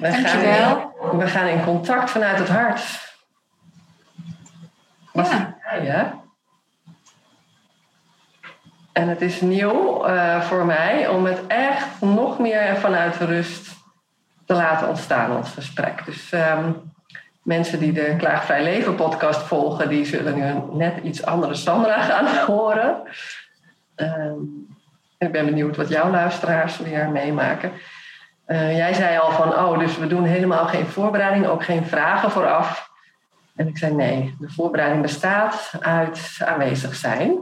We Dankjewel. Gaan, we gaan in contact vanuit het hart. Was Ja. En het is nieuw eh, voor mij om het echt nog meer vanuit rust te laten ontstaan, ons gesprek. Dus ehm, mensen die de Klaagvrij Leven podcast volgen, die zullen nu een net iets andere Sandra gaan horen. Ehm, ik ben benieuwd wat jouw luisteraars weer meemaken. Eh, jij zei al van, oh, dus we doen helemaal geen voorbereiding, ook geen vragen vooraf. En ik zei nee, de voorbereiding bestaat uit aanwezig zijn.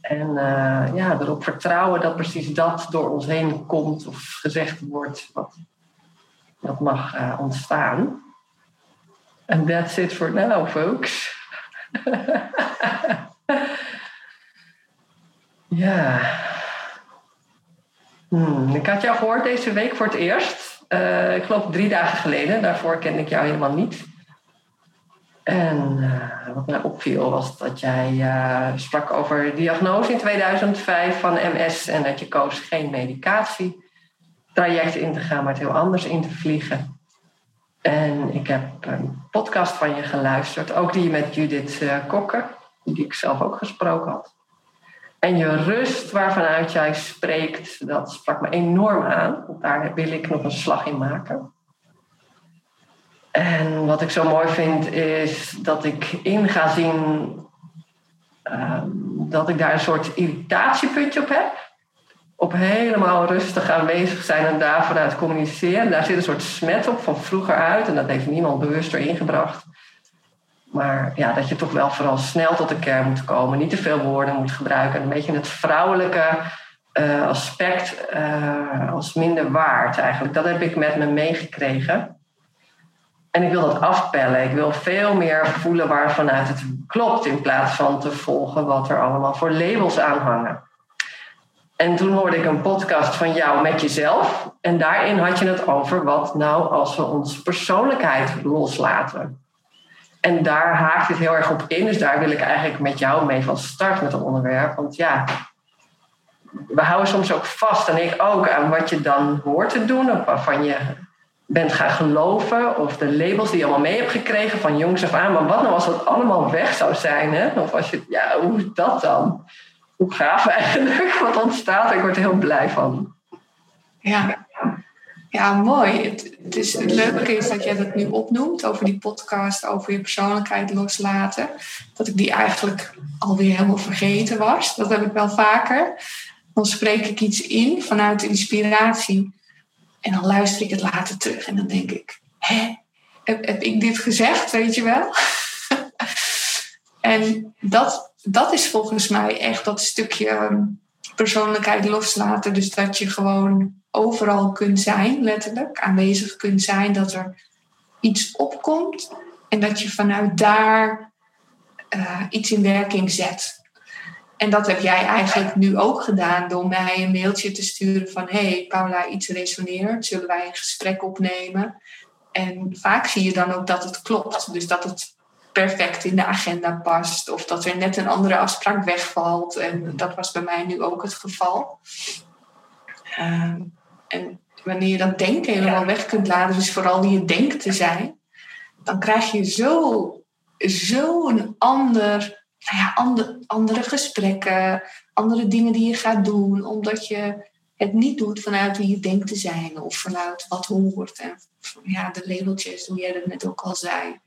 En eh, ja, erop vertrouwen dat precies dat door ons heen komt of gezegd wordt wat, wat mag eh, ontstaan. And that's it for now, folks. ja. Hmm, ik had jou gehoord deze week voor het eerst. Eh, ik geloof drie dagen geleden. Daarvoor kende ik jou helemaal niet. En eh, wat mij opviel was dat jij eh, sprak over diagnose in 2005 van MS en dat je koos geen medicatietraject in te gaan, maar het heel anders in te vliegen. En ik heb een podcast van je geluisterd, ook die met Judith Kokker, die ik zelf ook gesproken had. En je rust waarvanuit jij spreekt, dat sprak me enorm aan. Daar wil ik nog een slag in maken. En wat ik zo mooi vind is dat ik in ga zien um, dat ik daar een soort irritatiepuntje op heb. Op helemaal rustig aanwezig zijn en daar vanuit communiceren. Daar zit een soort smet op van vroeger uit en dat heeft niemand bewust erin gebracht. Maar ja, dat je toch wel vooral snel tot de kern moet komen. Niet te veel woorden moet gebruiken. Een beetje het vrouwelijke uh, aspect uh, als minder waard eigenlijk. Dat heb ik met me meegekregen. En ik wil dat afpellen. Ik wil veel meer voelen waarvanuit het klopt. In plaats van te volgen wat er allemaal voor labels aan hangen. En toen hoorde ik een podcast van jou met jezelf. En daarin had je het over wat nou als we onze persoonlijkheid loslaten. En daar haakt het heel erg op in. Dus daar wil ik eigenlijk met jou mee van start met het onderwerp. Want ja, we houden soms ook vast, en ik ook, aan wat je dan hoort te doen. Of waarvan je bent gaan geloven. Of de labels die je allemaal mee hebt gekregen van jongs af aan. Maar wat nou als dat allemaal weg zou zijn? Hè? Of als je, ja, hoe is dat dan? Hoe gaaf eigenlijk wat ontstaat. Ik word er heel blij van. Ja, ja, mooi. Het, het, is, leuke is dat jij dat nu opnoemt over die podcast, over je persoonlijkheid loslaten. Dat ik die eigenlijk alweer helemaal vergeten was. Dat heb ik wel vaker. Dan spreek ik iets in vanuit inspiratie. En dan luister ik het later terug en dan denk ik, hè, heb, heb ik dit gezegd, weet je wel? en dat, dat is volgens mij echt dat stukje persoonlijkheid loslaten. Dus dat je gewoon overal kunt zijn, letterlijk, aanwezig kunt zijn, dat er iets opkomt en dat je vanuit daar uh, iets in werking zet. En dat heb jij eigenlijk nu ook gedaan door mij een mailtje te sturen van hey Paula, iets resoneert, zullen wij een gesprek opnemen? En vaak zie je dan ook dat het klopt, dus dat het perfect in de agenda past of dat er net een andere afspraak wegvalt. En dat was bij mij nu ook het geval. Uh, en wanneer je dat denken helemaal weg kunt laten, dus vooral die je denkt te zijn, dan krijg je zo, zo een ander, nou ja, ander, andere gesprekken, andere dingen die je gaat doen, omdat je het niet doet vanuit wie je denkt te zijn of vanuit wat hoort. En ja, de labeltjes, hoe jij dat net ook al zei.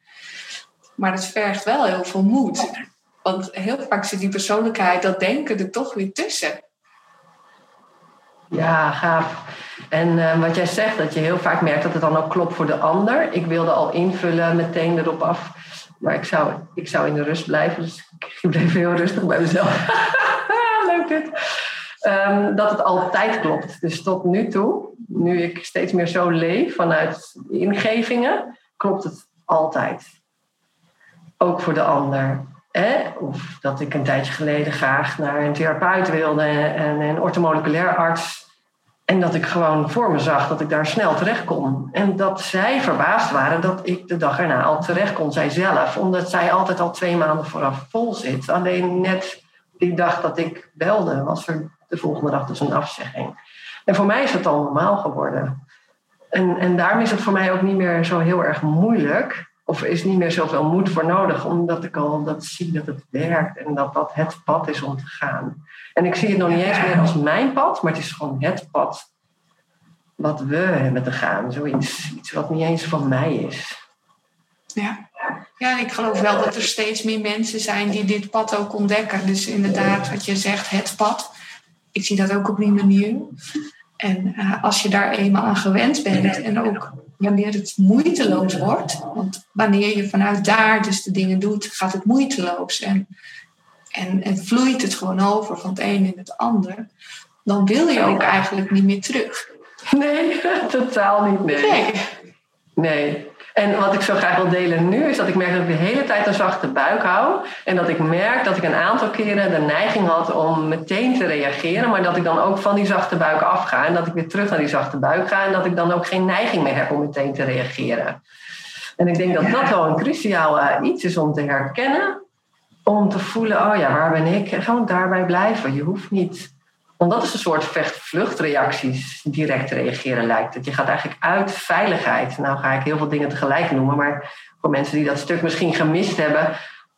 Maar het vergt wel heel veel moed. Want heel vaak zit die persoonlijkheid, dat denken er toch weer tussen. Ja, gaaf. En uh, wat jij zegt, dat je heel vaak merkt dat het dan ook klopt voor de ander. Ik wilde al invullen meteen erop af. Maar ik zou, ik zou in de rust blijven. Dus ik bleef heel rustig bij mezelf. Leuk dit. ehm, dat het altijd klopt. Dus tot nu toe, nu ik steeds meer zo leef vanuit ingevingen, klopt het altijd. Ook voor de ander. Of dat ik een tijdje geleden graag naar een therapeut wilde en een ortomoleculair arts. En dat ik gewoon voor me zag dat ik daar snel terecht kon. En dat zij verbaasd waren dat ik de dag erna al terecht kon, zij zelf. Omdat zij altijd al twee maanden vooraf vol zit. Alleen net die dag dat ik belde, was er de volgende dag dus een afzegging. En voor mij is het al normaal geworden. En, en daarom is het voor mij ook niet meer zo heel erg moeilijk. Of is niet meer zoveel moed voor nodig, omdat ik al dat zie dat het werkt en dat dat het pad is om te gaan. En ik zie het nog niet eens meer als mijn pad, maar het is gewoon het pad wat we hebben te gaan. Zoiets iets wat niet eens van mij is. Ja. ja, ik geloof wel dat er steeds meer mensen zijn die dit pad ook ontdekken. Dus inderdaad, wat je zegt, het pad. Ik zie dat ook op die manier. En uh, als je daar eenmaal aan gewend bent en ook wanneer het moeiteloos wordt, want wanneer je vanuit daar dus de dingen doet, gaat het moeiteloos en, en, en vloeit het gewoon over van het een in het ander, dan wil je ook eigenlijk niet meer terug. Nee, totaal niet. Nee. nee. nee. En wat ik zo graag wil delen nu is dat ik merk dat ik de hele tijd een zachte buik hou. En dat ik merk dat ik een aantal keren de neiging had om meteen te reageren. Maar dat ik dan ook van die zachte buik afga. En dat ik weer terug naar die zachte buik ga. En dat ik dan ook geen neiging meer heb om meteen te reageren. En ik denk dat dat wel een cruciaal uh, iets is om te herkennen. Om te voelen, oh ja, waar ben ik? En gewoon daarbij blijven. Je hoeft niet want dat is een soort vecht-vluchtreacties direct reageren lijkt het. Je gaat eigenlijk uit veiligheid. Nou ga ik heel veel dingen tegelijk noemen, maar voor mensen die dat stuk misschien gemist hebben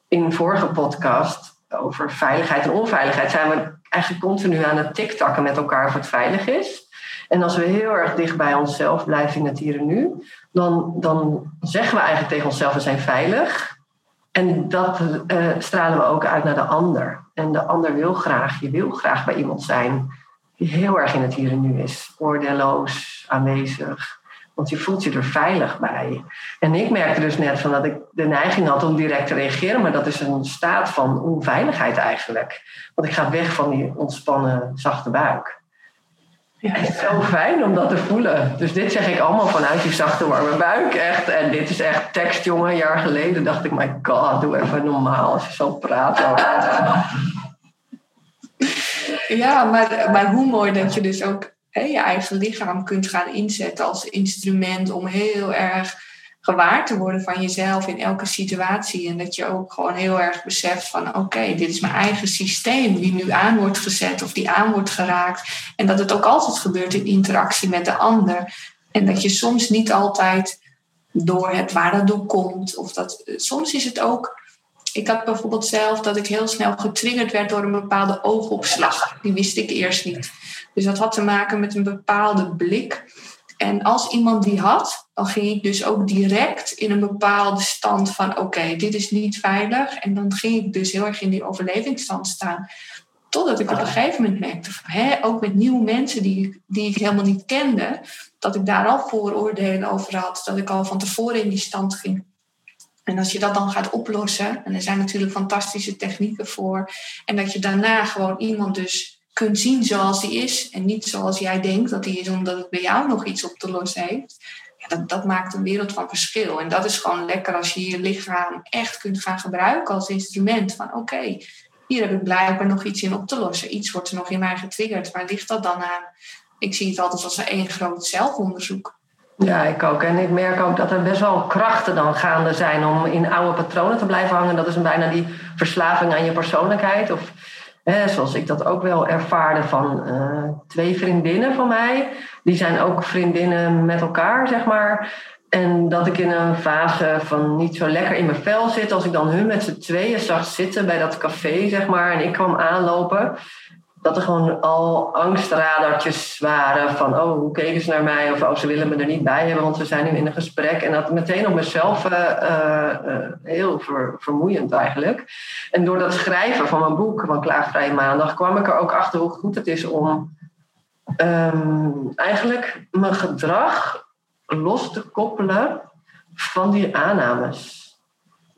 in een vorige podcast over veiligheid en onveiligheid zijn we eigenlijk continu aan het tiktakken met elkaar of het veilig is. En als we heel erg dicht bij onszelf blijven in het hier en nu, dan, dan zeggen we eigenlijk tegen onszelf we zijn veilig. En dat uh, stralen we ook uit naar de ander. En de ander wil graag, je wil graag bij iemand zijn die heel erg in het hier en nu is. Oordeelloos, aanwezig. Want je voelt je er veilig bij. En ik merkte dus net van dat ik de neiging had om direct te reageren. Maar dat is een staat van onveiligheid eigenlijk. Want ik ga weg van die ontspannen, zachte buik. Ja. Het is zo fijn om dat te voelen. Dus dit zeg ik allemaal vanuit die zachte warme buik. Echt. En dit is echt tekst, jongen. Een jaar geleden dacht ik, my god, doe even normaal als je zo praat. Ja, maar, maar hoe mooi dat je dus ook hè, je eigen lichaam kunt gaan inzetten als instrument om heel erg gewaar te worden van jezelf in elke situatie. En dat je ook gewoon heel erg beseft van oké, dit is mijn eigen systeem die nu aan wordt gezet of die aan wordt geraakt. En dat het ook altijd gebeurt in interactie met de ander. En dat je soms niet altijd door hebt waar dat door komt. Of dat, soms is het ook. Ik had bijvoorbeeld zelf dat ik heel snel getriggerd werd door een bepaalde oogopslag. Die wist ik eerst niet. Dus dat had te maken met een bepaalde blik. En als iemand die had, dan ging ik dus ook direct in een bepaalde stand van oké, dit is niet veilig. En dan ging ik dus heel erg in die overlevingsstand staan. Totdat ik op een gegeven moment merkte, van, hè, ook met nieuwe mensen die, die ik helemaal niet kende, dat ik daar al vooroordelen over had. Dat ik al van tevoren in die stand ging. En als je dat dan gaat oplossen, en er zijn natuurlijk fantastische technieken voor, en dat je daarna gewoon iemand dus kunt zien zoals die is en niet zoals jij denkt dat die is omdat het bij jou nog iets op te lossen heeft. Ja, dat, dat maakt een wereld van verschil. En dat is gewoon lekker als je je lichaam echt kunt gaan gebruiken als instrument. Van oké, hier heb ik blijkbaar nog iets in op te lossen. Iets wordt er nog in mij getriggerd. Waar ligt dat dan aan? Ik zie het altijd als een één groot zelfonderzoek. Ja, ik ook. En ik merk ook dat er best wel krachten dan gaande zijn om in oude patronen te blijven hangen. Dat is bijna die verslaving aan je persoonlijkheid. Of zoals ik dat ook wel ervaarde van uh, twee vriendinnen van mij. Die zijn ook vriendinnen met elkaar, zeg maar. En dat ik in een fase van niet zo lekker in mijn vel zit. Als ik dan hun met z'n tweeën zag zitten bij dat café, zeg maar. En ik kwam aanlopen dat er gewoon al angstradartjes waren van, oh, hoe keken ze naar mij? Of, oh, ze willen me er niet bij hebben, want we zijn nu in een gesprek. En dat meteen op mezelf uh, uh, heel vermoeiend eigenlijk. En door dat schrijven van mijn boek, van Klaagvrij Maandag, kwam ik er ook achter hoe goed het is om um, eigenlijk mijn gedrag los te koppelen van die aannames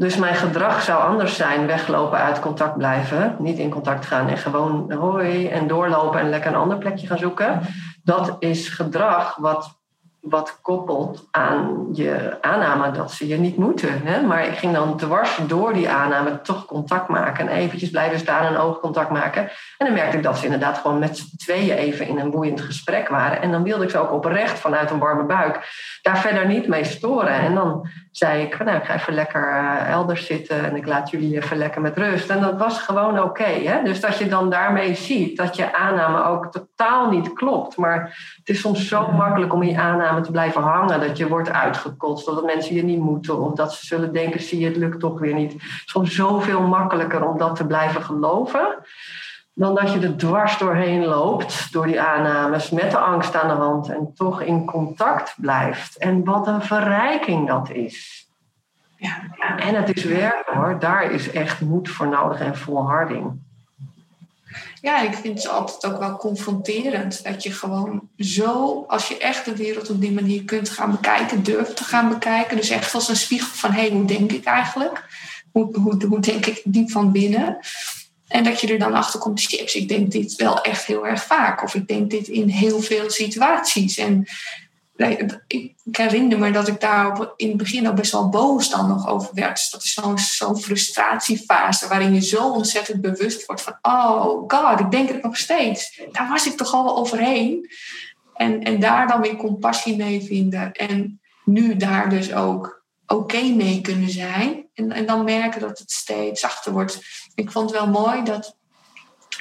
Dus mijn gedrag zou anders zijn. Weglopen, uit contact blijven. Niet in contact gaan en gewoon hoi en doorlopen en lekker een ander plekje gaan zoeken. Dat is gedrag wat wat koppelt aan je aanname dat ze je niet moeten. Hè? Maar ik ging dan dwars door die aanname toch contact maken en eventjes blijven staan en oogcontact maken. En dan merkte ik dat ze inderdaad gewoon met z'n tweeën even in een boeiend gesprek waren. En dan wilde ik ze ook oprecht vanuit een warme buik daar verder niet mee storen. En dan zei ik, nou, ik ga even lekker uh, elders zitten en ik laat jullie even lekker met rust. En dat was gewoon oké. dus dat je dan daarmee ziet dat je aanname ook totaal niet klopt. Maar het is soms zo makkelijk om je aanname te blijven hangen. Dat je wordt uitgekotst, dat mensen je niet moeten. Of dat ze zullen denken, zie je, het lukt toch weer niet. Het is soms zoveel makkelijker om dat te blijven geloven dan dat je er dwars doorheen loopt, door die aannames, met de angst aan de hand en toch in contact blijft. En wat een verrijking dat is. Ja, En het is werk hoor, daar is echt moed voor nodig en volharding. Ja, ik vind het altijd ook wel confronterend. Dat je gewoon zo, als je echt de wereld op die manier kunt gaan bekijken, durft te gaan bekijken. Dus echt als een spiegel van, hé, hey, hoe denk ik eigenlijk? Hoe, hoe, hoe denk ik diep van binnen? En dat je er dan achter komt, chips, ik denk dit wel echt heel erg vaak. Of ik denk dit in heel veel situaties. En ik herinner me dat ik daar in het begin al best wel boos dan nog over werd. Dus dat is zo'n zo'n frustratiefase waarin je zo ontzettend bewust wordt van... oh god, ik denk het nog steeds. Daar was ik toch al overheen. En, en daar dan weer compassie mee vinden. En nu daar dus ook oké mee kunnen zijn. En, en dan merken dat het steeds zachter wordt. Ik vond het wel mooi dat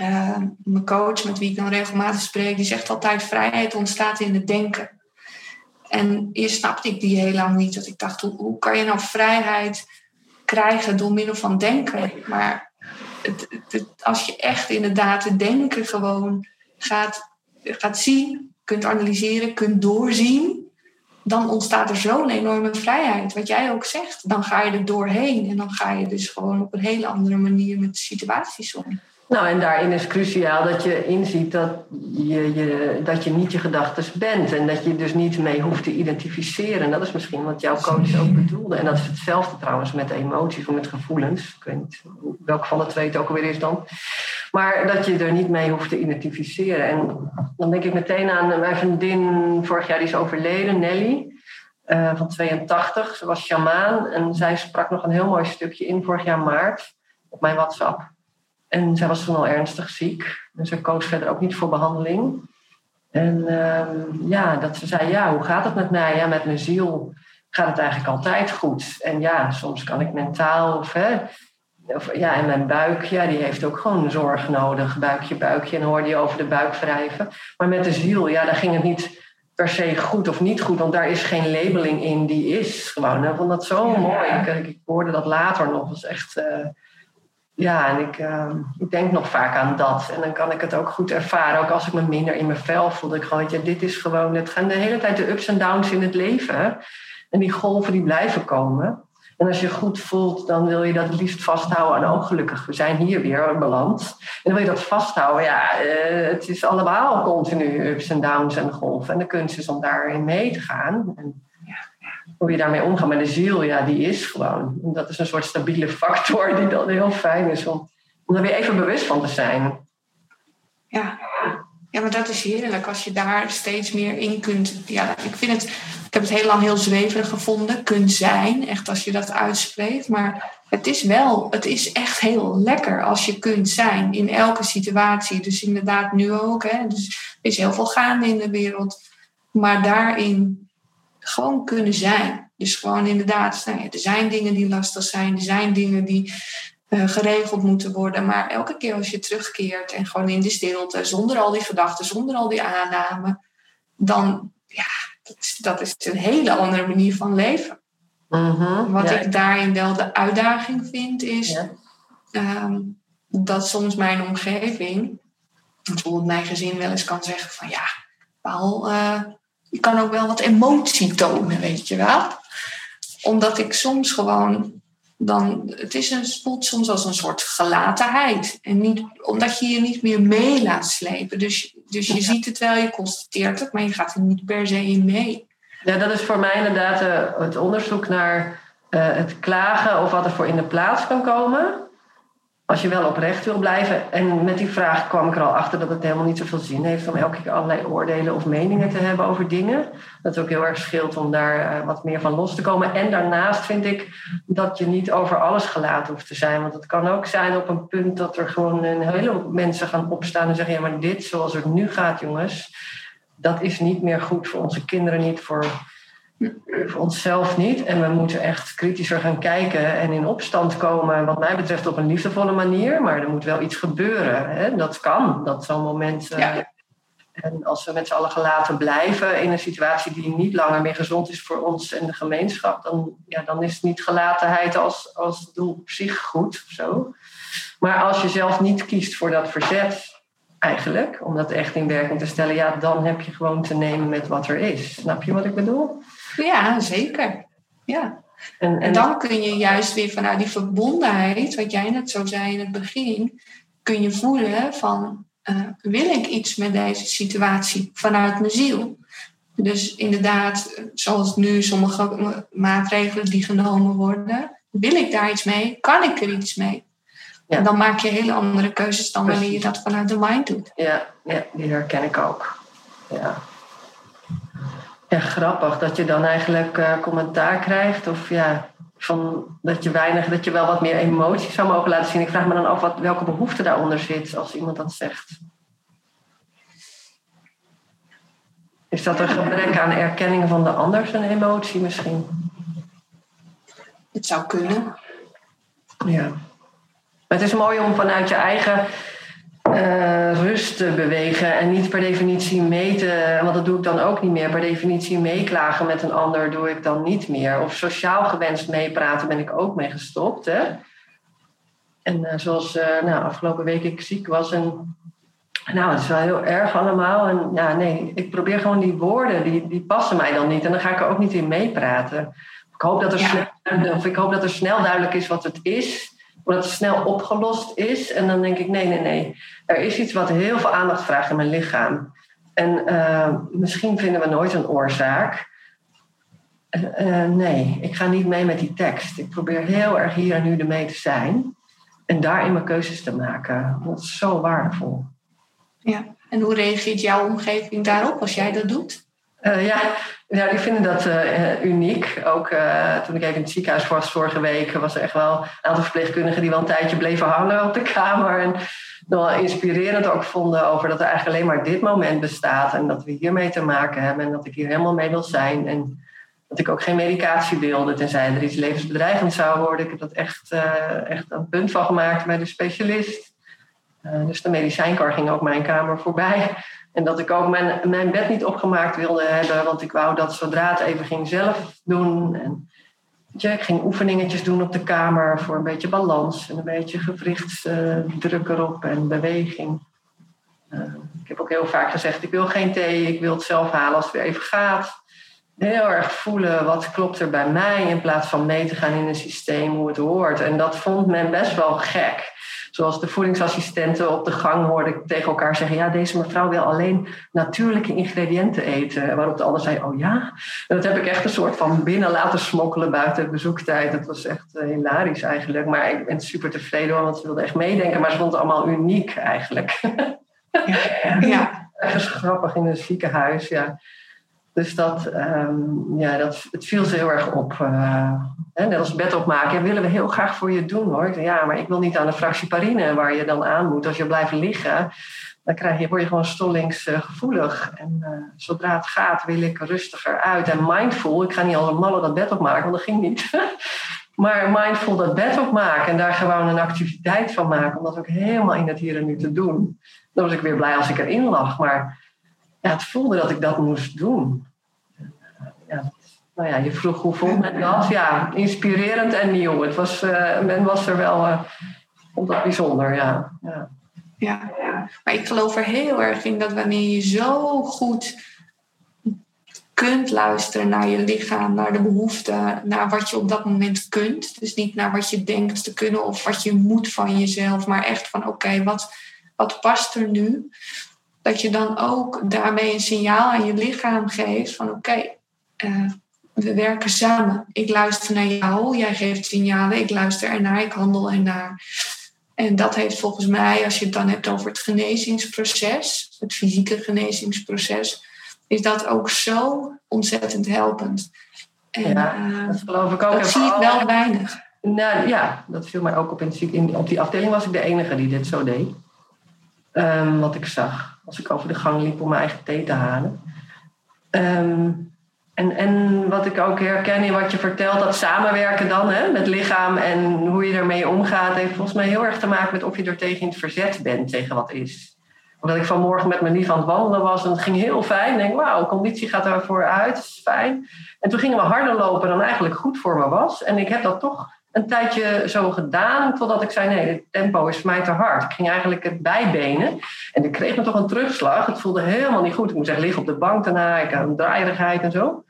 uh, mijn coach, met wie ik dan regelmatig spreek, die zegt altijd: vrijheid ontstaat in het denken. En eerst snapte ik die heel lang niet. Dat ik dacht: hoe, hoe kan je nou vrijheid krijgen door middel van denken? Maar het, het, als je echt inderdaad het denken gewoon gaat, gaat zien, kunt analyseren, kunt doorzien dan ontstaat er zo'n enorme vrijheid. Wat jij ook zegt, dan ga je er doorheen en dan ga je dus gewoon op een hele andere manier met de situaties om. Nou, en daarin is cruciaal dat je inziet dat je, je, dat je niet je gedachten bent. En dat je dus niet mee hoeft te identificeren. Dat is misschien wat jouw coach ook bedoelde. En dat is hetzelfde trouwens met emoties of met gevoelens. Ik weet niet welke van de twee het ook alweer is dan. Maar dat je er niet mee hoeft te identificeren. En dan denk ik meteen aan mijn vriendin, vorig jaar die is overleden, Nelly. Uh, van 82. Ze was shamaan en zij sprak nog een heel mooi stukje in vorig jaar maart op mijn WhatsApp. En zij was toen al ernstig ziek. En ze koos verder ook niet voor behandeling. En uh, ja, dat ze zei, ja, hoe gaat het met mij? Ja, met mijn ziel gaat het eigenlijk altijd goed. En ja, soms kan ik mentaal of, hè, of ja, en mijn buik, ja, die heeft ook gewoon zorg nodig. Buikje, buikje. En hoorde je over de buik wrijven. Maar met de ziel, ja, daar ging het niet per se goed of niet goed. Want daar is geen labeling in, die is gewoon. Ik vond dat zo mooi. Ik, ik, hoorde dat later nog. Dat is echt... Uh, ja, en ik, uh, ik denk nog vaak aan dat. En dan kan ik het ook goed ervaren. Ook als ik me minder in mijn vel voel. Ik gewoon, dit is gewoon... Het gaan de hele tijd de ups en downs in het leven. En die golven die blijven komen. En als je goed voelt, dan wil je dat liefst vasthouden. En ook gelukkig, we zijn hier weer beland. En dan wil je dat vasthouden. Ja, uh, het is allemaal continu ups en downs en golven. En de kunst is om daarin mee te gaan. En hoe je daarmee omgaat. Maar de ziel, ja, die is gewoon. En dat is een soort stabiele factor die dan heel fijn is om, om er weer even bewust van te zijn. Ja. ja, maar dat is heerlijk als je daar steeds meer in kunt. Ja, ik vind het, ik heb het heel lang heel zweverig gevonden, kunt zijn, echt als je dat uitspreekt. Maar het is wel, het is echt heel lekker als je kunt zijn in elke situatie. Dus inderdaad nu ook. Hè. Dus er is heel veel gaande in de wereld. Maar daarin gewoon kunnen zijn. Dus gewoon inderdaad, nou ja, er zijn dingen die lastig zijn, er zijn dingen die uh, geregeld moeten worden. Maar elke keer als je terugkeert en gewoon in de stilte, zonder al die gedachten, zonder al die aannamen, dan ja, dat is, dat is een hele andere manier van leven. Mhm, Wat ik daarin wel de uitdaging vind, is um, dat soms mijn omgeving, bijvoorbeeld mijn gezin, wel eens kan zeggen van ja, Paul, uh, je kan ook wel wat emotie tonen, weet je wel. Omdat ik soms gewoon dan, het is een, voelt soms als een soort gelatenheid. En niet, omdat je je niet meer mee laat slepen. Dus, dus je ziet het wel, je constateert het, maar je gaat er niet per se in mee. Ja, dat is voor mij inderdaad uh, het onderzoek naar eh, het klagen of wat er voor in de plaats kan komen. Als je wel oprecht wil blijven. En met die vraag kwam ik er al achter dat het helemaal niet zoveel zin heeft om elke keer allerlei oordelen of meningen te hebben over dingen. Dat het ook heel erg scheelt om daar eh, wat meer van los te komen. En daarnaast vind ik dat je niet over alles gelaten hoeft te zijn. Want het kan ook zijn op een punt dat er gewoon een hele mensen gaan opstaan en zeggen: ja, maar dit zoals het nu gaat, jongens, dat is niet meer goed voor onze kinderen, niet voor voor onszelf niet. En we moeten echt kritischer gaan kijken en in opstand komen, wat mij betreft, op een liefdevolle manier. Maar er moet wel iets gebeuren. Hè? Dat kan, dat zo'n moment. Uh, En als we met z'n allen gelaten blijven in een situatie die niet langer meer gezond is voor ons en de gemeenschap, dan, ja, dan is niet gelatenheid als, als doel op zich goed of zo. Maar als je zelf niet kiest voor dat verzet, eigenlijk, om dat echt in werking te stellen, ja, dan heb je gewoon te nemen met wat er is. Snap je wat ik bedoel? Ja, zeker. Ja. En, en, dan kun je juist weer vanuit die verbondenheid, wat jij net zo zei in het begin, kun je voelen van uh, wil ik iets met deze situatie vanuit mijn ziel? Dus inderdaad, zoals nu sommige maatregelen die genomen worden, wil ik daar iets mee? Kan ik er iets mee? Ja. En dan maak je hele andere keuzes dan wanneer je dat vanuit de mind doet. Ja, ja die herken ik ook. Ja. Ja, grappig dat je dan eigenlijk uh, commentaar krijgt. Of ja, van dat je weinig, dat je wel wat meer emoties zou mogen laten zien. Ik vraag me dan af wat, welke behoefte daaronder zit als iemand dat zegt. Is dat een gebrek aan erkenning van de ander zijn emotie misschien? Het zou kunnen. Ja. Maar het is mooi om vanuit je eigen uh, rust te bewegen en niet per definitie meten, want dat doe ik dan ook niet meer. Per definitie meeklagen met een ander doe ik dan niet meer. Of sociaal gewenst meepraten ben ik ook mee gestopt. Hè? En uh, zoals uh, nou, afgelopen week ik ziek was en nou, het is wel heel erg allemaal. En ja, nee, ik probeer gewoon die woorden, die, die passen mij dan niet. En dan ga ik er ook niet in meepraten. Ik hoop dat er, ja. snel, of ik hoop dat er snel duidelijk is wat het is omdat het snel opgelost is. En dan denk ik, nee, nee, nee. Er is iets wat heel veel aandacht vraagt in mijn lichaam. En uh, misschien vinden we nooit een oorzaak. Uh, nee, ik ga niet mee met die tekst. Ik probeer heel erg hier en nu ermee te zijn. En daarin mijn keuzes te maken. Dat is zo waardevol. Ja, en hoe reageert jouw omgeving daarop als jij dat doet? Uh, ja, ja, die vinden dat uh, uniek. Ook uh, toen ik even in het ziekenhuis was vorige week, was er echt wel een aantal verpleegkundigen die wel een tijdje bleven hangen op de kamer. En wel inspirerend ook vonden over dat er eigenlijk alleen maar dit moment bestaat. En dat we hiermee te maken hebben en dat ik hier helemaal mee wil zijn. En dat ik ook geen medicatie wilde, tenzij er iets levensbedreigend zou worden. Ik heb dat echt, echt een punt van gemaakt bij de specialist. dus de medicijnkar ging ook mijn kamer voorbij. En dat ik ook mijn, mijn bed niet opgemaakt wilde hebben, want ik wou dat zodra het even ging zelf doen. En, je, ik ging oefeningetjes doen op de kamer voor een beetje balans en een beetje gewrichtsdruk uh, erop en beweging. Uh, ik heb ook heel vaak gezegd, ik wil geen thee, ik wil het zelf halen als het weer even gaat. Heel erg voelen wat klopt er bij mij in plaats van mee te gaan in een systeem hoe het hoort. En dat vond men best wel gek. Zoals de voedingsassistenten op de gang hoorde ik tegen elkaar zeggen: Ja, deze mevrouw wil alleen natuurlijke ingrediënten eten. Waarop de ander zei: Oh ja. En dat heb ik echt een soort van binnen laten smokkelen buiten bezoektijd. Dat was echt uh, hilarisch eigenlijk. Maar ik ben super tevreden hoor, want ze wilde echt meedenken. Maar ze vond het allemaal uniek eigenlijk. Ja, ja. Ergens grappig in een ziekenhuis. Ja. Dus dat, um, ja, dat, het viel ze heel erg op. Uh, hè, net als bed opmaken. Ja, willen we heel graag voor je doen hoor. Ja, maar ik wil niet aan de fractie parine waar je dan aan moet. Als je blijft liggen, dan krijg je, word je gewoon stollingsgevoelig. Uh, en uh, zodra het gaat, wil ik rustiger uit. En mindful, ik ga niet als een dat bed opmaken, want dat ging niet. maar mindful dat bed opmaken en daar gewoon een activiteit van maken. Om dat ook helemaal in het hier en nu te doen. Dan was ik weer blij als ik erin lag. Maar ja, het voelde dat ik dat moest doen. Ja, nou ja, je vroeg hoe vond men dat? Ja, inspirerend en nieuw. Het was, uh, men was er wel, uh, bijzonder, ja. ja. Ja, maar ik geloof er heel erg in dat wanneer je zo goed kunt luisteren naar je lichaam, naar de behoeften, naar wat je op dat moment kunt. Dus niet naar wat je denkt te kunnen of wat je moet van jezelf, maar echt van oké, wat, wat past er nu? dat je dan ook daarmee een signaal aan je lichaam geeft van oké, uh, we werken samen. Ik luister naar jou, jij geeft signalen, ik luister ernaar, ik handel ernaar. En dat heeft volgens mij, als je het dan hebt over het genezingsproces, het fysieke genezingsproces, is dat ook zo ontzettend helpend. En, ja, eh, dat geloof ik ook. Dat zie ik wel weinig. Nou ja, dat viel mij ook op. In, in, op die afdeling was ik de enige die dit zo deed. Um, wat ik zag als ik over de gang liep om mijn eigen thee te halen. Um, en, en wat ik ook herken in wat je vertelt, dat samenwerken dan hè, met lichaam en hoe je ermee omgaat, heeft volgens mij heel erg te maken met of je er tegen in het verzet bent tegen wat is. Omdat ik vanmorgen met mijn lief aan het wandelen was en het ging heel fijn. Ik denk, wauw, conditie gaat ervoor uit, is fijn. En toen gingen we harder lopen dan eigenlijk goed voor me was. En ik heb dat toch een tijdje zo gedaan, totdat ik zei: nee, het tempo is voor mij te hard. Ik ging eigenlijk het bijbenen en ik kreeg me toch een terugslag. Het voelde helemaal niet goed. Ik moest echt liggen op de bank daarna, ik had een draaierigheid en zo.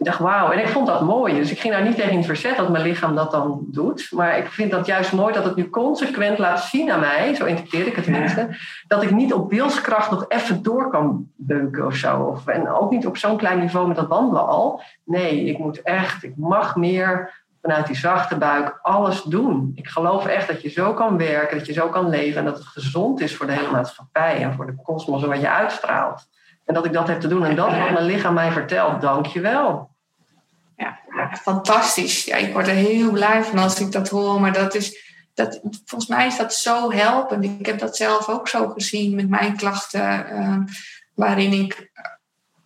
Ik dacht, wauw. En ik vond dat mooi. Dus ik ging daar niet tegen in verzet dat mijn lichaam dat dan doet. Maar ik vind dat juist mooi dat het nu consequent laat zien aan mij, zo interpreteer ik het tenminste, dat ik niet op wilskracht nog even door kan beuken of zo. Of, en ook niet op zo'n klein niveau met dat wandelen al. Nee, ik moet echt, ik mag meer vanuit die zachte buik alles doen. Ik geloof echt dat je zo kan werken, dat je zo kan leven en dat het gezond is voor de hele maatschappij en voor de kosmos en wat je uitstraalt. En dat ik dat heb te doen. En dat wat mijn lichaam mij vertelt. Dank je wel. Ja, fantastisch. Ja, ik word er heel blij van als ik dat hoor. Maar dat is, dat, volgens mij is dat zo helpend. Ik heb dat zelf ook zo gezien met mijn klachten. Uh, waarin ik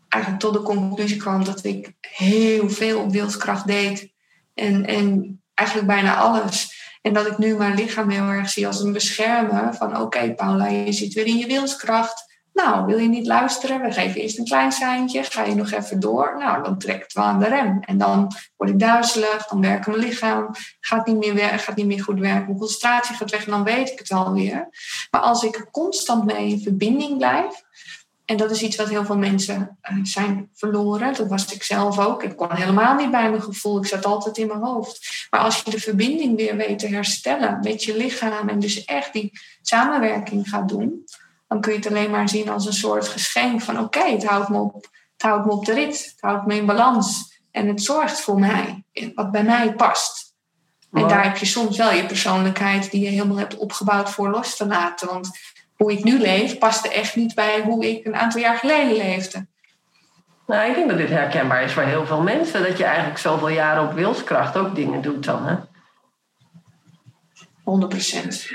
eigenlijk tot de conclusie kwam dat ik heel veel op wilskracht deed. En, en eigenlijk bijna alles. En dat ik nu mijn lichaam heel erg zie als een beschermer. Van oké, Paula, je zit weer in je wilskracht. Nou, wil je niet luisteren? We geven eerst een klein seintje. Ga je nog even door? Nou, dan trekt het wel aan de rem. En dan word ik duizelig, dan werkt mijn lichaam. Gaat niet meer, gaat niet meer goed werken. Mijn concentratie gaat weg en dan weet ik het alweer. Maar als ik constant mee in verbinding blijf... En dat is iets wat heel veel mensen uh, zijn verloren. Dat was ik zelf ook. Ik kon helemaal niet bij mijn gevoel. Ik zat altijd in mijn hoofd. Maar als je de verbinding weer weet te herstellen met je lichaam... en dus echt die samenwerking gaat doen dan kun je het alleen maar zien als een soort geschenk van oké, het, houdt me op, het houdt me op de rit, het houdt me in balans en het zorgt voor mij, wat bij mij past. En daar heb je soms wel je persoonlijkheid die je helemaal hebt opgebouwd voor los te laten. Want hoe ik nu leef, paste echt niet bij hoe ik een aantal jaar geleden leefde. Nou, ik denk dat dit herkenbaar is voor heel veel mensen. Dat je eigenlijk zoveel jaren op wilskracht ook dingen doet dan. Hè? 100 procent.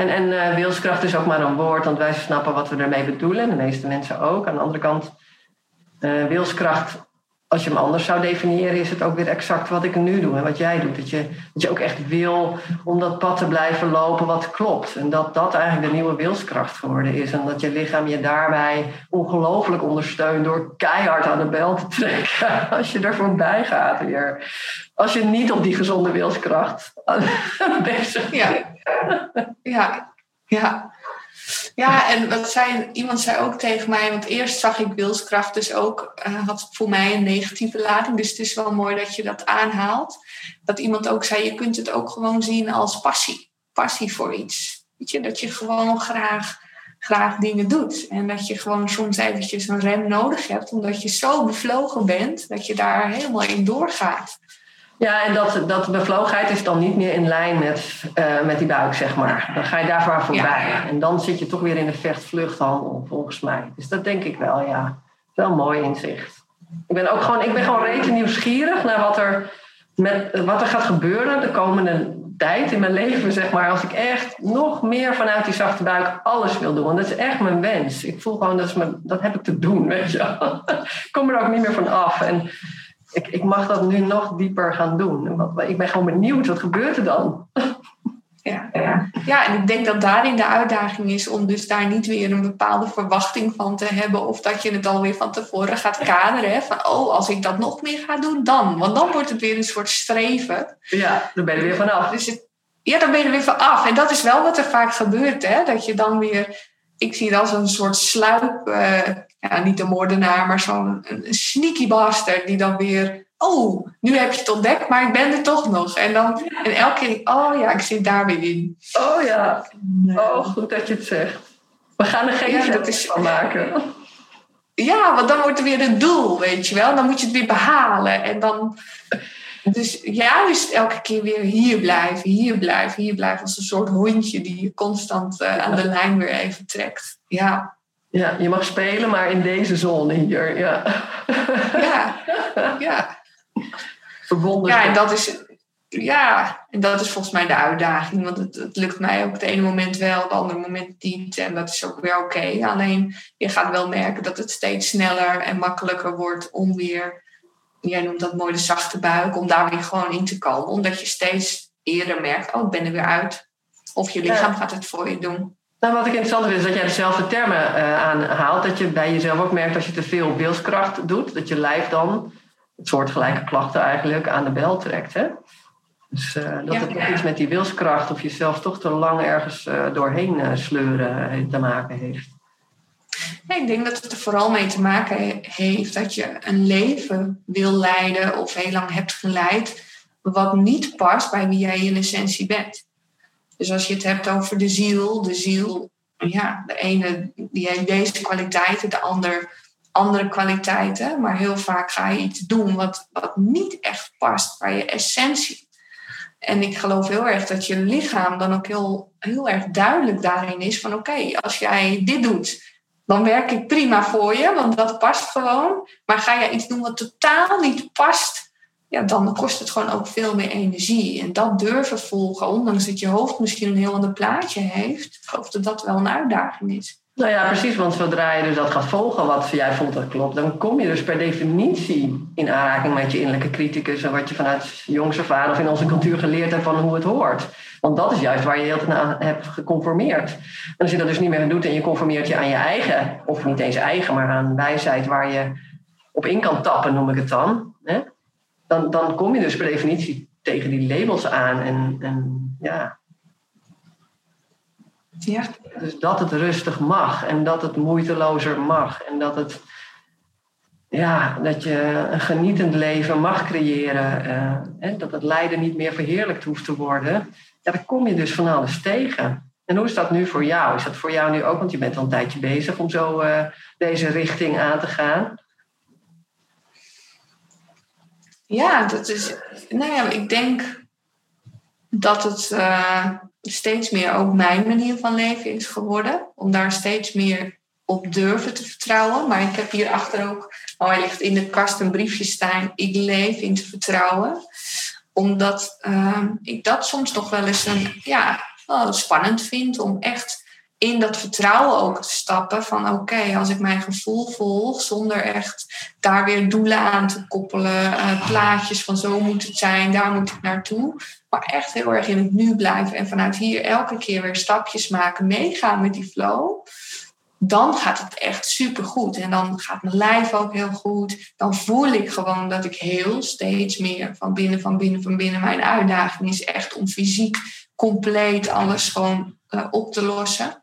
En, en uh, wilskracht is ook maar een woord, want wij snappen wat we ermee bedoelen. De meeste mensen ook. Aan de andere kant, uh, wilskracht, als je hem anders zou definiëren, is het ook weer exact wat ik nu doe en wat jij doet. Dat je, dat je ook echt wil om dat pad te blijven lopen wat klopt. En dat dat eigenlijk de nieuwe wilskracht geworden is. En dat je lichaam je daarbij ongelooflijk ondersteunt door keihard aan de bel te trekken. Als je er voorbij gaat weer. Als je niet op die gezonde wilskracht bezig bent. Ja ja, ja. Ja, en wat zei, iemand zei ook tegen mij, want eerst zag ik wilskracht dus ook, uh, had voor mij een negatieve lading. Dus het is wel mooi dat je dat aanhaalt. Dat iemand ook zei, je kunt het ook gewoon zien als passie. Passie voor iets. Weet je, dat je gewoon graag, graag dingen doet. En dat je gewoon soms eventjes een rem nodig hebt, omdat je zo bevlogen bent, dat je daar helemaal in doorgaat. Ja, en dat, dat bevlogenheid is dan niet meer in lijn met, uh, met die buik, zeg maar. Dan ga je daarvoor voorbij. En dan zit je toch weer in de vechtvluchthandel, volgens mij. Dus dat denk ik wel, ja. Wel mooi inzicht. Ik ben ook gewoon, ik ben gewoon rete nieuwsgierig naar wat er, met, wat er gaat gebeuren de komende tijd in mijn leven, zeg maar. Als ik echt nog meer vanuit die zachte buik alles wil doen. Want dat is echt mijn wens. Ik voel gewoon, dat, is mijn, dat heb ik te doen, weet je Ik kom er ook niet meer van af. En ik, ik mag dat nu nog dieper gaan doen. Want ik ben gewoon benieuwd, wat gebeurt er dan? Ja, ja. en ik denk dat daarin de uitdaging is om dus daar niet weer een bepaalde verwachting van te hebben. Of dat je het alweer van tevoren gaat kaderen. Hè? Van, oh, als ik dat nog meer ga doen, dan. Want dan wordt het weer een soort streven. Ja, dan ben je weer vanaf. Dus het, ja, dan ben je er weer vanaf. En dat is wel wat er vaak gebeurt. Hè? Dat je dan weer, ik zie het als een soort sluip. Uh, ja, niet een moordenaar, maar zo'n sneaky bastard die dan weer, oh, nu heb je het ontdekt, maar ik ben er toch nog. En dan en elke keer, oh ja, ik zit daar weer in. Oh ja, oh goed dat je het zegt. We gaan er geen ja, dat is, van maken. ja, want dan wordt er weer een doel, weet je wel. Dan moet je het weer behalen. En dan... Dus juist elke keer weer hier blijven, hier blijven, hier blijven. Als een soort hondje die je constant uh, aan de lijn weer even trekt. Ja. Ja, je mag spelen, maar in deze zone hier. Ja. Ja. ja. Verbonden. Ja, en dat is, ja, en dat is volgens mij de uitdaging. Want het, het lukt mij ook het ene moment wel, het andere moment niet. En dat is ook weer oké. Alleen je gaat wel merken dat het steeds sneller en makkelijker wordt om weer, jij noemt dat mooi de zachte buik, om daar weer gewoon in te komen. Omdat je steeds eerder merkt, oh ik ben er weer uit. Of je lichaam gaat het voor je doen. Nou, wat ik interessant vind is dat jij dezelfde termen uh, aanhaalt. Dat je bij jezelf ook merkt als je te veel wilskracht doet, dat je lijf dan het soortgelijke klachten eigenlijk aan de bel trekt. Hè? Dus uh, dat het nog iets met die wilskracht of jezelf toch te lang ergens uh, doorheen sleuren te maken heeft. Ja, ik denk dat het er vooral mee te maken heeft dat je een leven wil leiden of heel lang hebt geleid, wat niet past bij wie jij in essentie bent. Dus als je het hebt over de ziel, de ziel, ja, de ene die heeft deze kwaliteiten, de ander andere kwaliteiten, maar heel vaak ga je iets doen wat, wat niet echt past bij je essentie. En ik geloof heel erg dat je lichaam dan ook heel, heel erg duidelijk daarin is van oké, als jij dit doet, dan werk ik prima voor je, want dat past gewoon. Maar ga jij iets doen wat totaal niet past, ja, dan kost het gewoon ook veel meer energie. En dat durven volgen, ondanks dat je hoofd misschien een heel ander plaatje heeft, ik geloof dat dat wel een uitdaging is. Nou ja, precies, want zodra je dus dat gaat volgen wat jij vond dat klopt, dan kom je dus per definitie in aanraking met je innerlijke criticus en wat je vanuit jongs af aan of in onze cultuur geleerd hebt van hoe het hoort. Want dat is juist waar je heel aan hebt geconformeerd. En als je dat dus niet meer doet en je conformeert je aan je eigen, of niet eens eigen, maar aan wijsheid waar je op in kan tappen, noem ik het dan, hè? Dan, dan kom je dus per definitie tegen die labels aan en, en ja, ja. Dus dat het rustig mag en dat het moeitelozer mag en dat, het, ja, dat je een genietend leven mag creëren. Uh, dat het lijden niet meer verheerlijkt hoeft te worden. Ja, dan kom je dus van alles tegen. En hoe is dat nu voor jou? Is dat voor jou nu ook, want je bent al een tijdje bezig om zo uh, deze richting aan te gaan? Ja, dat is. Nou ja, ik denk dat het. Uh steeds meer ook mijn manier van leven is geworden. Om daar steeds meer op durven te vertrouwen. Maar ik heb hierachter ook, oh hij ligt in de kast een briefje staan. Ik leef in te vertrouwen. Omdat uh, ik dat soms nog wel eens een, ja, spannend vind om echt in dat vertrouwen ook te stappen van oké, als ik mijn gevoel volg zonder echt daar weer doelen aan te koppelen, uh, plaatjes van zo moet het zijn, daar moet ik naartoe, maar echt heel erg in het nu blijven en vanuit hier elke keer weer stapjes maken, meegaan met die flow, dan gaat het echt super goed. En dan gaat mijn lijf ook heel goed. Dan voel ik gewoon dat ik heel steeds meer van binnen, van binnen, van binnen. Mijn uitdaging is echt om fysiek compleet alles gewoon uh, op te lossen.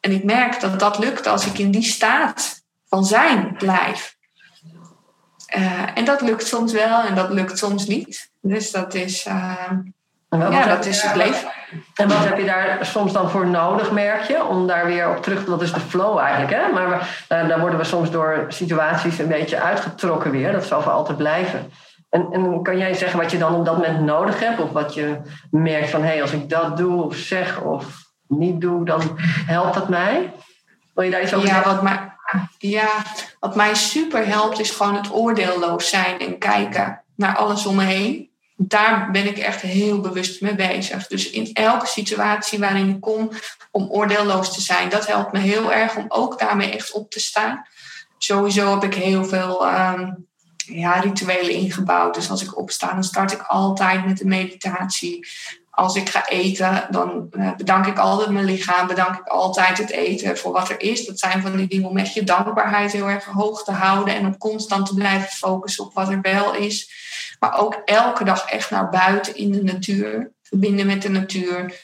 En ik merk dat dat lukt als ik in die staat van zijn blijf. Uh, en dat lukt soms wel en dat lukt soms niet. Dus dat is, uh, ja, dat is het leven. En wat heb je daar soms dan voor nodig, merk je? Om daar weer op terug te... Dat is de flow eigenlijk, hè? Maar daar worden we soms door situaties een beetje uitgetrokken weer. Dat zal voor altijd blijven. En, en, kan jij zeggen wat je dan op dat moment nodig hebt? Of wat je merkt van, hé, hey, als ik dat doe of zeg of niet doe, dan helpt dat mij? Wil je daar iets over ja, zeggen? Wat mij, ja, wat mij super helpt is gewoon het oordeelloos zijn en kijken naar alles om me heen. Daar ben ik echt heel bewust mee bezig. Dus in elke situatie waarin ik kom om oordeelloos te zijn, dat helpt me heel erg om ook daarmee echt op te staan. Sowieso heb ik heel veel um, ja, rituelen ingebouwd. Dus als ik opsta, dan start ik altijd met de meditatie. Als ik ga eten, dan eh, bedank ik altijd mijn lichaam, bedank ik altijd het eten voor wat er is. Dat zijn van die dingen om echt je dankbaarheid heel erg hoog te houden en om constant te blijven focussen op wat er wel is. Maar ook elke dag echt naar buiten in de natuur, verbinden met de natuur.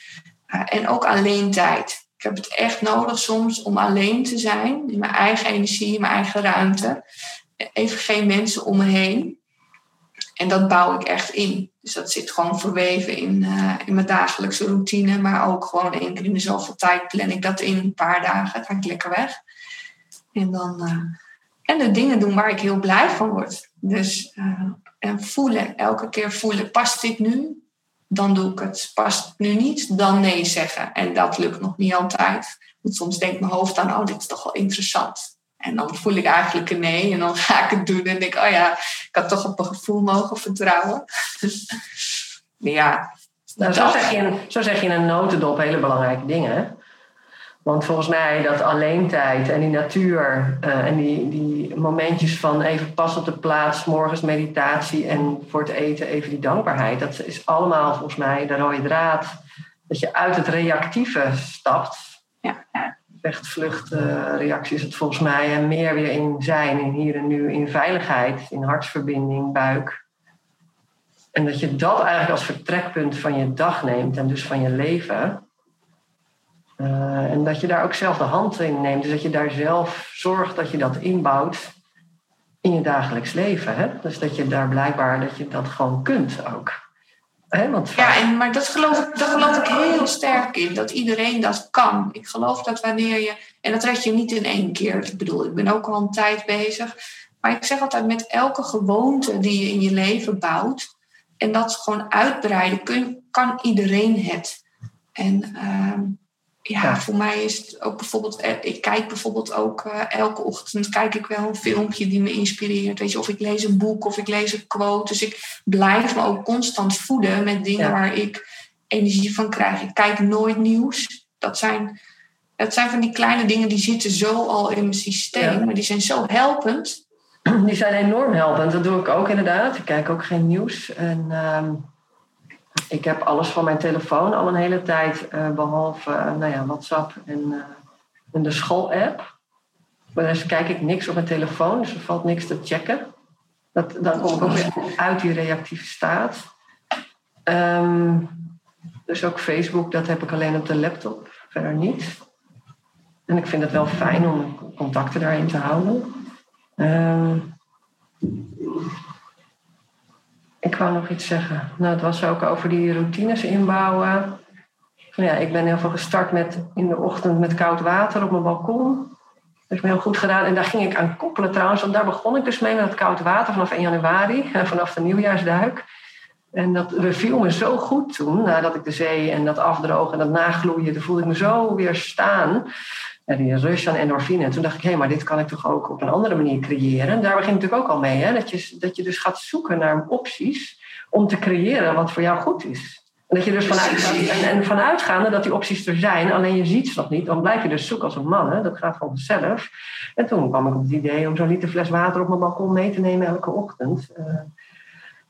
Uh, en ook alleen tijd. Ik heb het echt nodig soms om alleen te zijn, in mijn eigen energie, in mijn eigen ruimte even geen mensen om me heen. En dat bouw ik echt in. Dus dat zit gewoon verweven in, uh, in mijn dagelijkse routine. Maar ook gewoon één keer in de zoveel tijd plan ik dat in. Een paar dagen ga ik lekker weg. En dan uh, En de dingen doen waar ik heel blij van word. Dus uh, en voelen, elke keer voelen, past dit nu? Dan doe ik het. Past het nu niet? Dan nee zeggen. En dat lukt nog niet altijd. Want soms denkt mijn hoofd dan, oh, dit is toch wel interessant. En dan voel ik eigenlijk een nee en dan ga ik het doen en denk oh ja, ik had toch op een gevoel mogen vertrouwen. ja. Nou, zo, zeg je, zo zeg je in een notendop hele belangrijke dingen. Want volgens mij dat alleen-tijd en die natuur uh, en die, die momentjes van even pas op de plaats, morgens meditatie en voor het eten even die dankbaarheid, dat is allemaal volgens mij de rode draad. Dat je uit het reactieve stapt. Vechtvluchtreactie is het volgens mij en meer weer in zijn, in hier en nu, in veiligheid, in hartsverbinding, buik. En dat je dat eigenlijk als vertrekpunt van je dag neemt en dus van je leven. Uh, en dat je daar ook zelf de hand in neemt. Dus dat je daar zelf zorgt dat je dat inbouwt in je dagelijks leven. Hè? Dus dat je daar blijkbaar dat je dat gewoon kunt ook. Hè? Want ja, en, maar dat geloof, ik, dat geloof ik heel sterk in. Dat iedereen dat kan. Ik geloof dat wanneer je... En dat red je niet in één keer. Ik bedoel, ik ben ook al een tijd bezig. Maar ik zeg altijd, met elke gewoonte die je in je leven bouwt... en dat gewoon uitbreiden, kun, kan iedereen het. En... Uh, ja, voor mij is het ook bijvoorbeeld, eh, ik kijk bijvoorbeeld ook uh, elke ochtend kijk ik wel een filmpje die me inspireert. Weet je, of ik lees een boek of ik lees een quote. Dus ik blijf me ook constant voeden met dingen waar ik energie van krijg. Ik kijk nooit nieuws. Dat zijn, dat zijn van die kleine dingen die zitten zo al in mijn systeem, maar die zijn zo helpend. Die zijn enorm helpend. Dat doe ik ook inderdaad. Ik kijk ook geen nieuws. En uh, ik heb alles van mijn telefoon al een hele tijd, uh, behalve uh, nou ja, WhatsApp en, uh, en de schoolapp. Maar kijk ik niks op mijn telefoon, dus er valt niks te checken. Dat, dan kom ik ook weer uit die reactieve staat. Um, dus ook Facebook, dat heb ik alleen op de laptop, verder niet. En ik vind het wel fijn om contacten daarin te houden. Um, ik wou nog iets zeggen. Nou, het was ook over die routines inbouwen. Ja, ik ben heel veel gestart met in de ochtend met koud water op mijn balkon. Dat heeft me heel goed gedaan. En daar ging ik aan koppelen trouwens. Want daar begon ik dus mee met het koud water vanaf 1 januari. Vanaf de nieuwjaarsduik. En dat beviel me zo goed toen. Nadat ik de zee en dat afdrogen en dat nagloeien. Toen voelde ik me zo weer staan ja, die rush aan endorfine. En toen dacht ik, hé, hey, maar dit kan ik toch ook op een andere manier creëren. En daar begin ik natuurlijk ook al mee. Hè? Dat, je, dat je dus gaat zoeken naar opties om te creëren wat voor jou goed is. En dat je dus vanuit, en, en vanuitgaande dat die opties er zijn, alleen je ziet ze nog niet, dan blijf je dus zoeken als een man. Hè? Dat gaat vanzelf. En toen kwam ik op het idee om zo'n liter fles water op mijn balkon mee te nemen elke ochtend. Uh,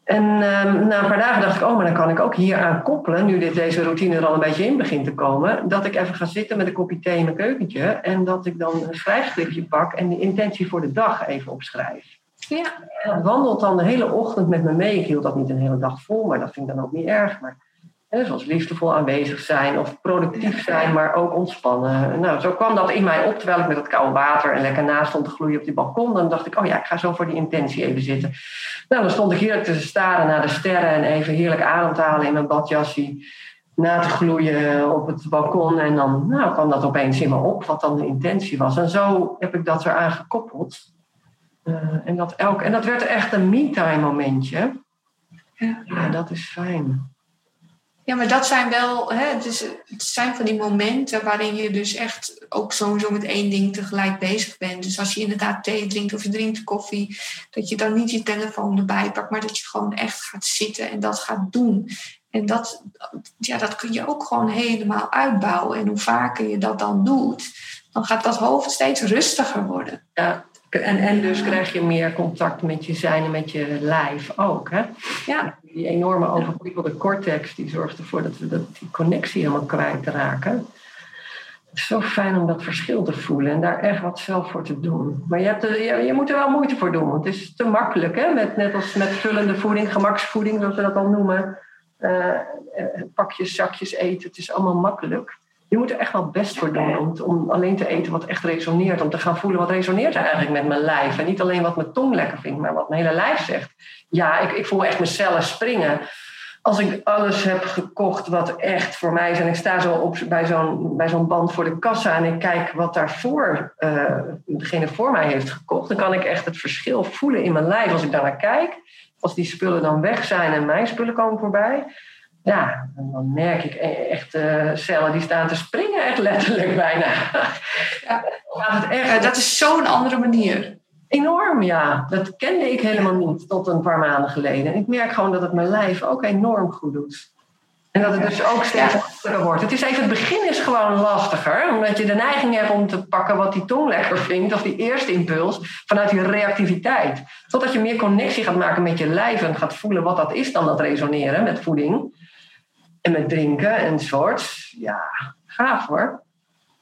en um, na een paar dagen dacht ik, oh, maar dan kan ik ook hier aan koppelen, nu dit, deze routine er al een beetje in begint te komen, dat ik even ga zitten met een kopje thee in mijn keukentje en dat ik dan een schrijfschriftje pak en de intentie voor de dag even opschrijf. Ja. En dat wandelt dan de hele ochtend met me mee. Ik hield dat niet een hele dag vol, maar dat vind ik dan ook niet erg. Maar zoals liefdevol aanwezig zijn of productief zijn, maar ook ontspannen. Nou, zo kwam dat in mij op terwijl ik met dat koude water en lekker naast stond te gloeien op die balkon. Dan dacht ik, oh ja, ik ga zo voor die intentie even zitten. Nou, dan stond ik heerlijk te staren naar de sterren en even heerlijk adem te halen in mijn badjasje. Na te gloeien op het balkon. En dan nou, kwam dat opeens in me op, wat dan de intentie was. En zo heb ik dat eraan gekoppeld. Uh, en, dat elk, en dat werd echt een me-time momentje. Ja. ja, dat is fijn. Ja, maar dat zijn wel, hè, is, het zijn van die momenten waarin je dus echt ook sowieso met één ding tegelijk bezig bent. Dus als je inderdaad thee drinkt of je drinkt koffie, dat je dan niet je telefoon erbij pakt, maar dat je gewoon echt gaat zitten en dat gaat doen. En dat, ja, dat kun je ook gewoon helemaal uitbouwen. En hoe vaker je dat dan doet, dan gaat dat hoofd steeds rustiger worden. Ja, en, en dus krijg je meer contact met je zijn en met je lijf ook. Hè? Ja. Die enorme overprikkelde cortex die zorgt ervoor dat we dat, die connectie helemaal kwijtraken. Het is zo fijn om dat verschil te voelen en daar echt wat zelf voor te doen. Maar je, hebt er, je, je, moet er wel moeite voor doen, want het is te makkelijk. Hè? Met, net als met vullende voeding, gemaksvoeding, zoals we dat al noemen. Uh, pakjes, zakjes eten, het is allemaal makkelijk je moet er echt wel best voor doen om, om, alleen te eten wat echt resoneert. Om te gaan voelen wat resoneert er eigenlijk met mijn lijf. En niet alleen wat mijn tong lekker vindt, maar wat mijn hele lijf zegt. Ja, ik, ik voel echt mijn cellen springen als ik alles heb gekocht wat echt voor mij is. En ik sta zo op, bij zo'n bij zo'n band voor de kassa en ik kijk wat daarvoor uh, degene voor mij heeft gekocht. Dan kan ik echt het verschil voelen in mijn lijf als ik daar naar kijk. Als die spullen dan weg zijn en mijn spullen komen voorbij. Ja, dan merk ik e-, echt uh, cellen die staan te springen, echt letterlijk bijna. Ja, het echt... dat is zo'n andere manier. Enorm, ja. Dat kende ik helemaal niet tot een paar maanden geleden. En ik merk gewoon dat het mijn lijf ook enorm goed doet. En dat het dus ook steeds lastiger wordt. Het is even, het begin is gewoon lastiger. Omdat je de neiging hebt om te pakken wat die tong lekker vindt. Of die eerste impuls. Vanuit die reactiviteit. Totdat je meer connectie gaat maken met je lijf. En gaat voelen wat dat is dan dat resoneren met voeding. En met drinken enzovoort. Ja, gaaf hoor.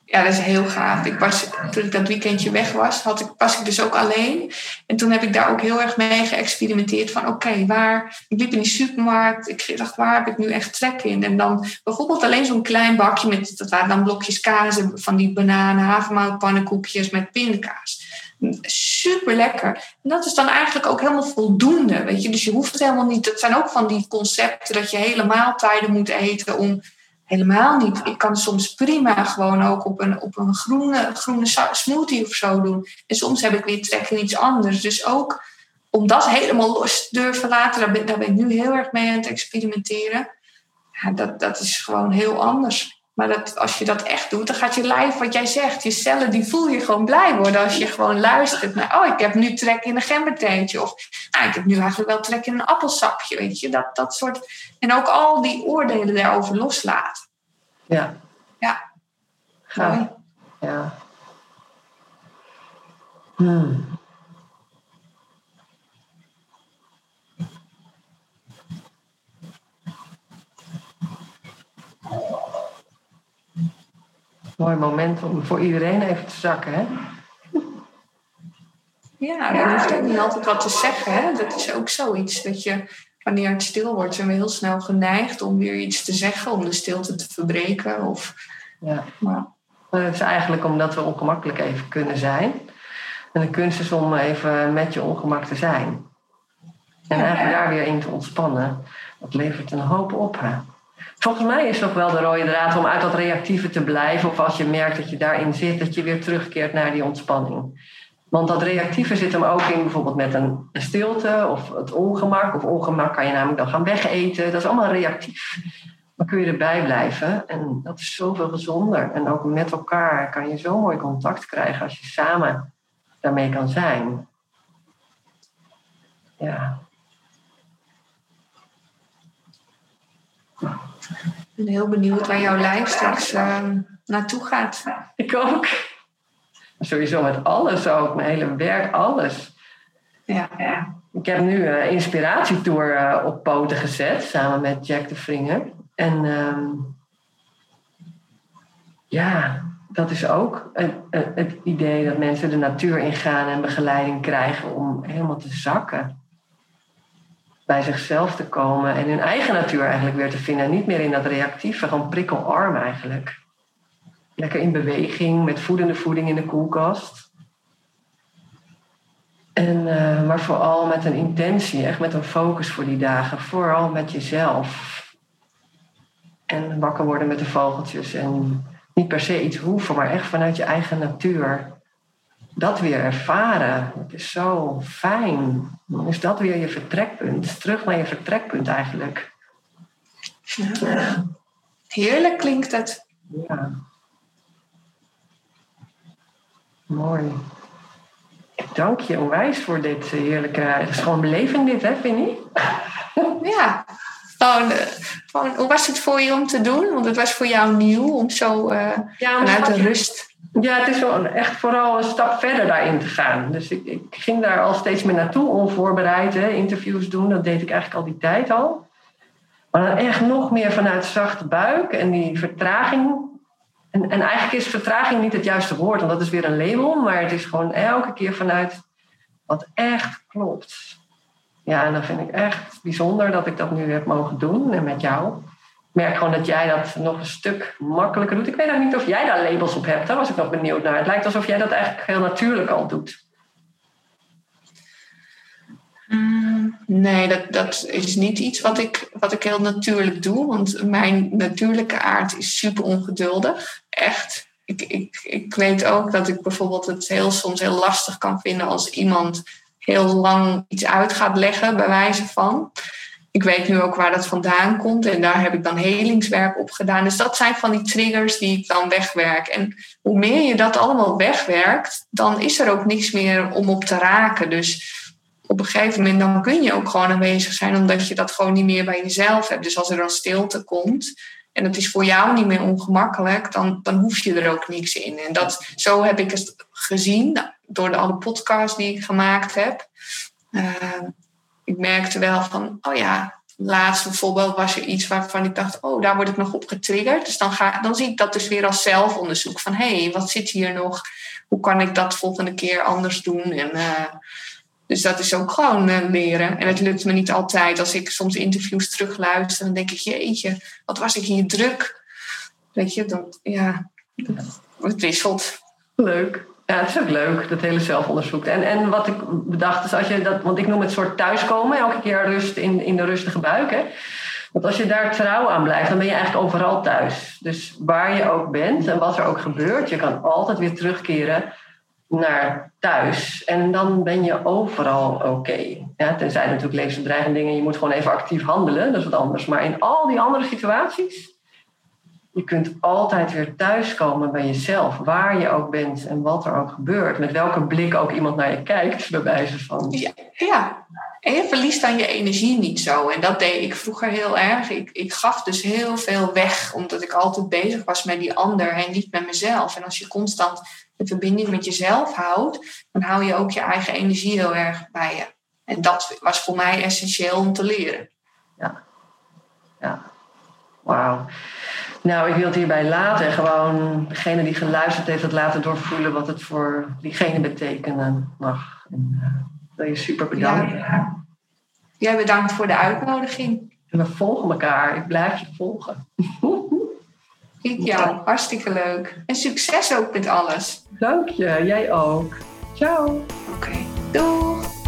Ja, dat is heel gaaf. Ik was, toen ik dat weekendje weg was, had ik, was ik dus ook alleen. En toen heb ik daar ook heel erg mee geëxperimenteerd. Van oké, waar... Ik liep in die supermarkt. Ik dacht, waar heb ik nu echt trek in? En dan bijvoorbeeld alleen zo'n klein bakje met... Dat waren dan blokjes kaas van die bananen, havermout, pannenkoekjes met pindakaas. Super lekker. En dat is dan eigenlijk ook helemaal voldoende. Weet je? Dus je hoeft het helemaal niet. Dat zijn ook van die concepten dat je hele maaltijden moet eten om Helemaal niet. Ik kan soms prima gewoon ook op een, op een groene, groene smoothie of zo doen. En soms heb ik weer trek in iets anders. Dus ook om dat helemaal los te durven laten, daar ben, daar ben ik nu heel erg mee aan het experimenteren. Ja, dat, dat is gewoon heel anders. Maar dat, als je dat echt doet, dan gaat je lijf, wat jij zegt, je cellen, die voel je gewoon blij worden als je gewoon luistert naar, oh, ik heb nu trek in een gemberteentje. Of, nou, ik heb nu eigenlijk wel trek in een appelsapje, weet je. Dat, dat soort, en ook al die oordelen daarover loslaten. Ja. Ja. Mooi. Ja. Hmm. Mooi moment om voor iedereen even te zakken, hè? Ja, je hoeft ook niet altijd wat te zeggen, hè? Dat is ook zoiets dat je, wanneer het stil wordt, zijn we heel snel geneigd om weer iets te zeggen, om de stilte te verbreken. Of, ja. Maar, het is eigenlijk omdat we ongemakkelijk even kunnen zijn. En de kunst is om even met je ongemak te zijn. En eigenlijk daar weer in te ontspannen. Dat levert een hoop op. Hè? Volgens mij is nog wel de rode draad om uit dat reactieve te blijven. Of als je merkt dat je daarin zit, dat je weer terugkeert naar die ontspanning. Want dat reactieve zit hem ook in bijvoorbeeld met een, stilte of het ongemak. Of ongemak kan je namelijk dan gaan wegeten. Dat is allemaal reactief. Maar kun je erbij blijven. En dat is zoveel gezonder. En ook met elkaar kan je zo mooi contact krijgen als je samen daarmee kan zijn. Ja. Ik ben heel benieuwd waar jouw lijf straks uh, naartoe gaat. Ik ook. Sowieso met alles ook, mijn hele werk, alles. Ja, ja. Ik heb nu een inspiratietour uh, op poten gezet, samen met Jack de Vringer. En uh, ja, dat is ook het, het idee dat mensen de natuur ingaan en begeleiding krijgen om helemaal te zakken bij zichzelf te komen en hun eigen natuur eigenlijk weer te vinden. Niet meer in dat reactieve, gewoon prikkelarm eigenlijk. Lekker in beweging, met voedende voeding in de koelkast. En, uh, maar vooral met een intentie, echt met een focus voor die dagen. Vooral met jezelf. En wakker worden met de vogeltjes. En niet per se iets hoeven, maar echt vanuit je eigen natuur dat weer ervaren. Het is zo fijn. Dan is dat weer je vertrekpunt. Terug naar je vertrekpunt eigenlijk. Ja. Heerlijk klinkt het. Ja. Mooi. Ik dank je onwijs voor dit heerlijke... Het is gewoon beleving dit, hè, Vinnie? Ja. Gewoon, gewoon, hoe was het voor je om te doen? Want het was voor jou nieuw om zo uh, ja, vanuit de rust ja, het is wel echt vooral een stap verder daarin te gaan. Dus ik, ik ging daar al steeds meer naartoe, onvoorbereid. Hè, interviews doen, dat deed ik eigenlijk al die tijd al. Maar dan echt nog meer vanuit zachte buik en die vertraging. En, en eigenlijk is vertraging niet het juiste woord, want dat is weer een label. Maar het is gewoon elke keer vanuit wat echt klopt. Ja, en dan vind ik echt bijzonder dat ik dat nu heb mogen doen en met jou merk gewoon dat jij dat nog een stuk makkelijker doet. Ik weet ook niet of jij daar labels op hebt. Daar was ik nog benieuwd naar. Het lijkt alsof jij dat eigenlijk heel natuurlijk al doet. Mm, nee, dat, dat is niet iets wat ik, wat ik heel natuurlijk doe. Want mijn natuurlijke aard is super ongeduldig. Echt. Ik, ik, ik weet ook dat ik bijvoorbeeld het heel, soms heel lastig kan vinden als iemand heel lang iets uit gaat leggen, bij wijze van. Ik weet nu ook waar dat vandaan komt en daar heb ik dan helingswerk op gedaan. Dus dat zijn van die triggers die ik dan wegwerk. En hoe meer je dat allemaal wegwerkt, dan is er ook niks meer om op te raken. Dus op een gegeven moment dan kun je ook gewoon aanwezig zijn, omdat je dat gewoon niet meer bij jezelf hebt. Dus als er dan stilte komt en het is voor jou niet meer ongemakkelijk, dan, dan hoef je er ook niks in. En dat, zo heb ik het gezien door de alle podcasts die ik gemaakt heb. Uh, ik merkte wel van, oh ja, laatst bijvoorbeeld was er iets waarvan ik dacht, oh, daar word ik nog op getriggerd. Dus dan, ga, dan zie ik dat dus weer als zelfonderzoek van, hé, hey, wat zit hier nog? Hoe kan ik dat volgende keer anders doen? En, uh, dus dat is ook gewoon uh, leren. En het lukt me niet altijd. Als ik soms interviews terugluister, dan denk ik, jeetje, wat was ik hier druk? Weet je, dan, ja, het wisselt. Leuk. Ja, het is ook leuk, dat hele zelfonderzoek. En, en wat ik bedacht is, als je dat, want ik noem het soort thuiskomen, elke keer rust in, in de rustige buik. Hè? Want als je daar trouw aan blijft, dan ben je eigenlijk overal thuis. Dus waar je ook bent en wat er ook gebeurt, je kan altijd weer terugkeren naar thuis. En dan ben je overal oké. Ja, tenzij natuurlijk levensbedreigende dingen, je moet gewoon even actief handelen, dat is wat anders. Maar in al die andere situaties je kunt altijd weer thuiskomen bij jezelf, waar je ook bent en wat er ook gebeurt. Met welke blik ook iemand naar je kijkt, bij wijze van. Ja, ja. en je verliest dan je energie niet zo. En dat deed ik vroeger heel erg. Ik, ik gaf dus heel veel weg, omdat ik altijd bezig was met die ander en niet met mezelf. En als je constant de verbinding met jezelf houdt, dan hou je ook je eigen energie heel erg bij je. En dat was voor mij essentieel om te leren. Ja, ja. Wauw. Nou, ik wil het hierbij laten. Gewoon degene die geluisterd heeft, het laten doorvoelen wat het voor diegene betekenen mag. En, uh, wil je super bedanken. Ja. Jij bedankt voor de uitnodiging. En we volgen elkaar. Ik blijf je volgen. Ik jou. Hartstikke leuk. En succes ook met alles. Dank je. Jij ook. Ciao. Oké. Okay. Doeg.